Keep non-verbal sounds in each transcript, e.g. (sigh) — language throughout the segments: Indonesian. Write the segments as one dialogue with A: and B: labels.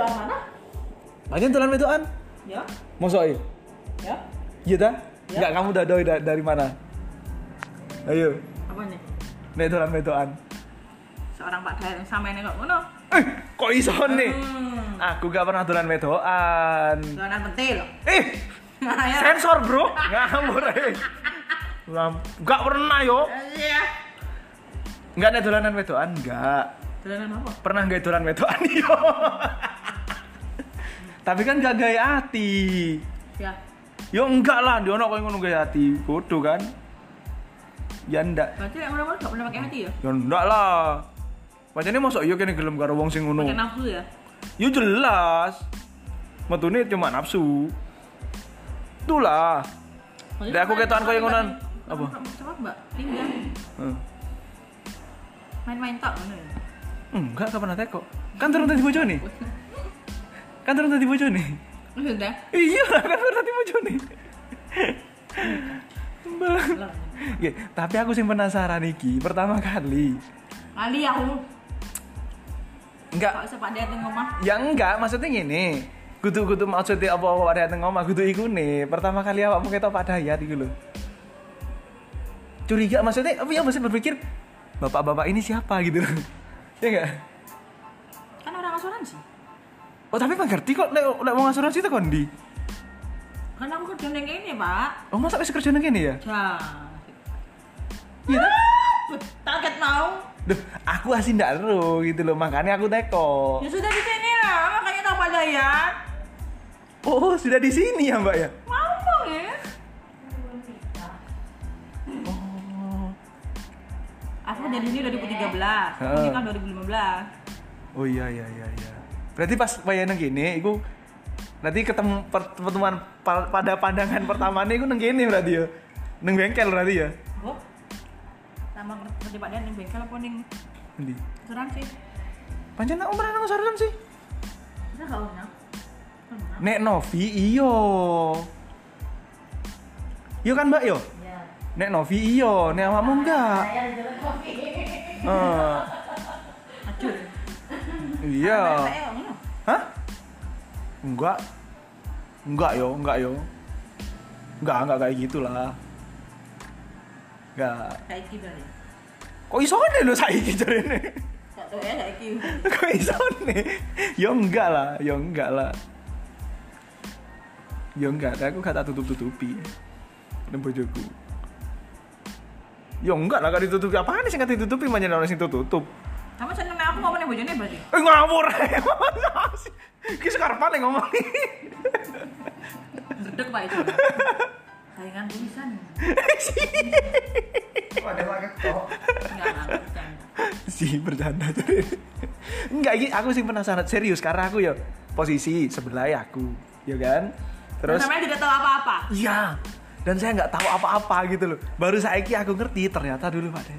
A: doan mana?
B: Panjen dolan wedokan?
A: Ya.
B: Mosok?
A: Ya.
B: Iya ta?
A: Ya.
B: Enggak kamu udah doi da- dari mana? Ayo,
A: Apa nih?
B: nek dolan wedokan.
A: Seorang Pak yang sama ini kok ngono.
B: Eh, kok iso nih?
A: Hmm.
B: Aku gak pernah dolan wedokan.
A: Doanan pentil.
B: Eh,
A: Ayo.
B: sensor bro, ngawur eh. Lam- Gak pernah yo.
A: Iya.
B: Enggak nek dolanan wedokan, enggak.
A: Doanan apa?
B: Pernah gak dolan wedokan yo. Tapi kan gak gaya hati.
A: Ya.
B: Yo enggak lah, dia koyo ngono gaya hati. Bodoh kan? Ya enggak.
A: Berarti yang ngono gak pernah pakai hati ya?
B: Ya enggak lah. Pancene mosok yo kene gelem karo wong sing ngono.
A: Pakai nafsu ya?
B: Yo jelas. Metune cuma nafsu. Itulah. Dek, aku ketokan koyo ngonan. Apa?
A: Coba mbak, tinggal
B: Hmm.
A: main-main tak ngono ya.
B: Enggak, gak pernah teko. Kan turun tadi bojone. (laughs) Kan turun tadi bojone.
A: Sudah.
B: Iya, kan turun tadi bojone. Mbak. Nggih, tapi aku sing penasaran iki pertama kali.
A: Kali aku
B: Enggak,
A: kok sepak dia teng omah.
B: ya enggak, maksudnya gini. Kudu-kudu maksudnya apa-apa ada yang ngomong kudu iku nih. Pertama kali awakmu ketok Pak Dayat iku lho. Curiga maksudnya apa ya maksudnya berpikir bapak-bapak ini siapa gitu loh. Ya enggak?
A: Kan orang asuransi.
B: Oh, tapi mengerti kok nek nek wong asuransi itu kondi.
A: Kan aku kerja neng ini, Pak.
B: Oh, masa wis kerja nang kene ya?
A: Jangan.
B: Iya.
A: Target mau.
B: Duh, aku asli ndak ero gitu loh, makanya aku teko.
A: Ya sudah di sini lah, makanya tahu pada ya.
B: Oh, sudah di sini ya, Mbak ya?
A: Mau ya?
B: Oh.
A: Aku dari sini 2013,
B: Heeh.
A: ini kan 2015.
B: Oh iya iya iya iya. Berarti pas wayang gini, iku nanti ketemu per- pertemuan pa- pada pandangan pertama nih, iku neng gini berarti ya, neng bengkel berarti ya.
A: Kerja Pak Dan yang bengkel apa ning
B: Ndi?
A: asuransi?
B: Pancen nak umrah nang sih.
A: Bisa gak usah?
B: Nek Novi iyo. Iyo kan Mbak yo?
A: Ya.
B: Nek Novi iyo, nek awakmu enggak.
A: Saya di Acur.
B: iya. Enggak. Enggak yo, enggak yo. Enggak, enggak kayak gitulah. Enggak.
A: Saiki berarti.
B: Kok iso nih lo saiki jarene? (laughs)
A: Kok
B: iso nih? Ya enggak lah, ya enggak lah. Ya enggak, aku gak tak tutup-tutupi. Nang bojoku. Ya enggak lah, gak ditutupi apaan sih gak ditutupi manjen orang sing tutup.
A: Kamu seneng aku ngomongnya bojone berarti?
B: Eh ngawur (laughs) Ki sekarang ngomong.
A: Gede Pak itu. Saingan tulisan.
C: Ada pakai kok.
B: Si bercanda tuh. Enggak, ini aku sih penasaran serius karena aku ya posisi sebelah ya aku, ya kan? Terus
A: Namanya tidak tahu apa-apa.
B: iya. Dan saya nggak tahu apa-apa gitu loh. Baru saiki aku ngerti ternyata dulu iku.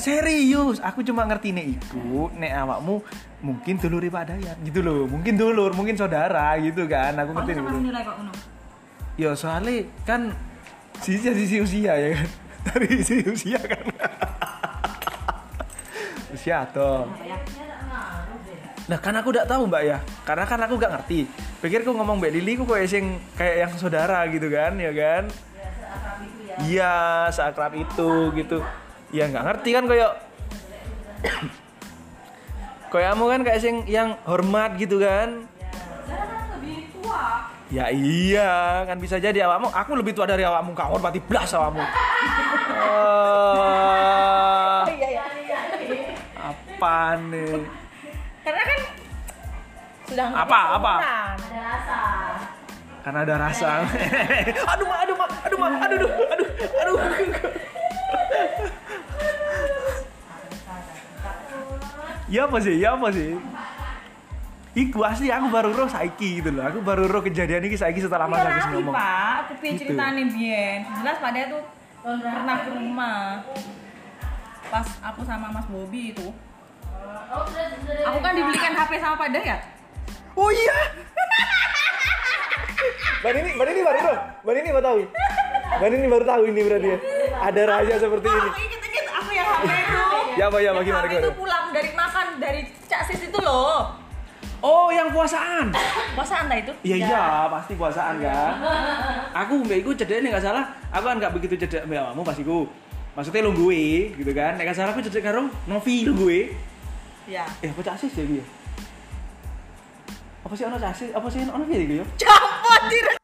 B: Serius, aku cuma ngerti nek iku, nek awakmu mungkin dulur Pak Dayat gitu loh. Mungkin dulur, mungkin saudara gitu kan. Aku ngerti
A: kok ngono.
B: Ya soalnya kan sisi sisi usia ya kan. (laughs) Dari sisi usia kan. (laughs) usia
A: ya?
B: Nah kan aku udah tahu mbak ya, karena kan aku gak ngerti. Pikir aku ngomong mbak Lili, aku kayak sing kayak yang saudara gitu kan, ya kan? Iya, seakrab itu gitu. Ya nggak ngerti kan kayak kayak kamu kan kayak sing yang hormat gitu kan?
A: Saya lebih tua.
B: Ya iya, kan bisa jadi awakmu. Aku lebih tua dari awakmu, kau hormati blas awakmu. Ah,
A: Iya, iya, iya.
B: apa nih?
A: Karena kan sudah
B: Apa, apa?
A: umuran. Ada rasa.
B: Karena ada rasa. (laughs) aduh, aduh, Ya apa sih? Ya apa sih? Iku asli aku baru roh saiki gitu loh. Aku baru roh kejadian ini saiki setelah Mas
A: Iya
B: Agus
A: lagi
B: ngomong.
A: pak, aku piye
B: Gitu.
A: ceritanya Bian Jelas pada tuh pernah ke rumah Pas aku sama Mas Bobby itu Aku kan dibelikan HP sama Pak Dayat
B: Oh iya. Ban ini, ban ini baru tahu. Ban ini baru tahu. Ban ini baru tahu ini berarti ya. Ada rahasia seperti ini.
A: aku inget-inget aku yang HP itu
B: Ya apa ya
A: Yang
B: bagaimana
A: HP itu
B: gimana?
A: Dari Cak Sis itu loh
B: Oh, yang puasaan.
A: Puasa anda itu?
B: Iya iya, pasti puasaan kan. Aku mbak iku cedek nih nggak salah. Aku kan nggak begitu cedek mbak kamu pasti ku. Maksudnya lu gue, gitu kan. Nek salah aku cedek karo Novi lu gue.
A: Ya.
B: Eh apa casis ya dia? Apa sih ono casis? Apa sih ono Novi ya?
A: Capot tidak.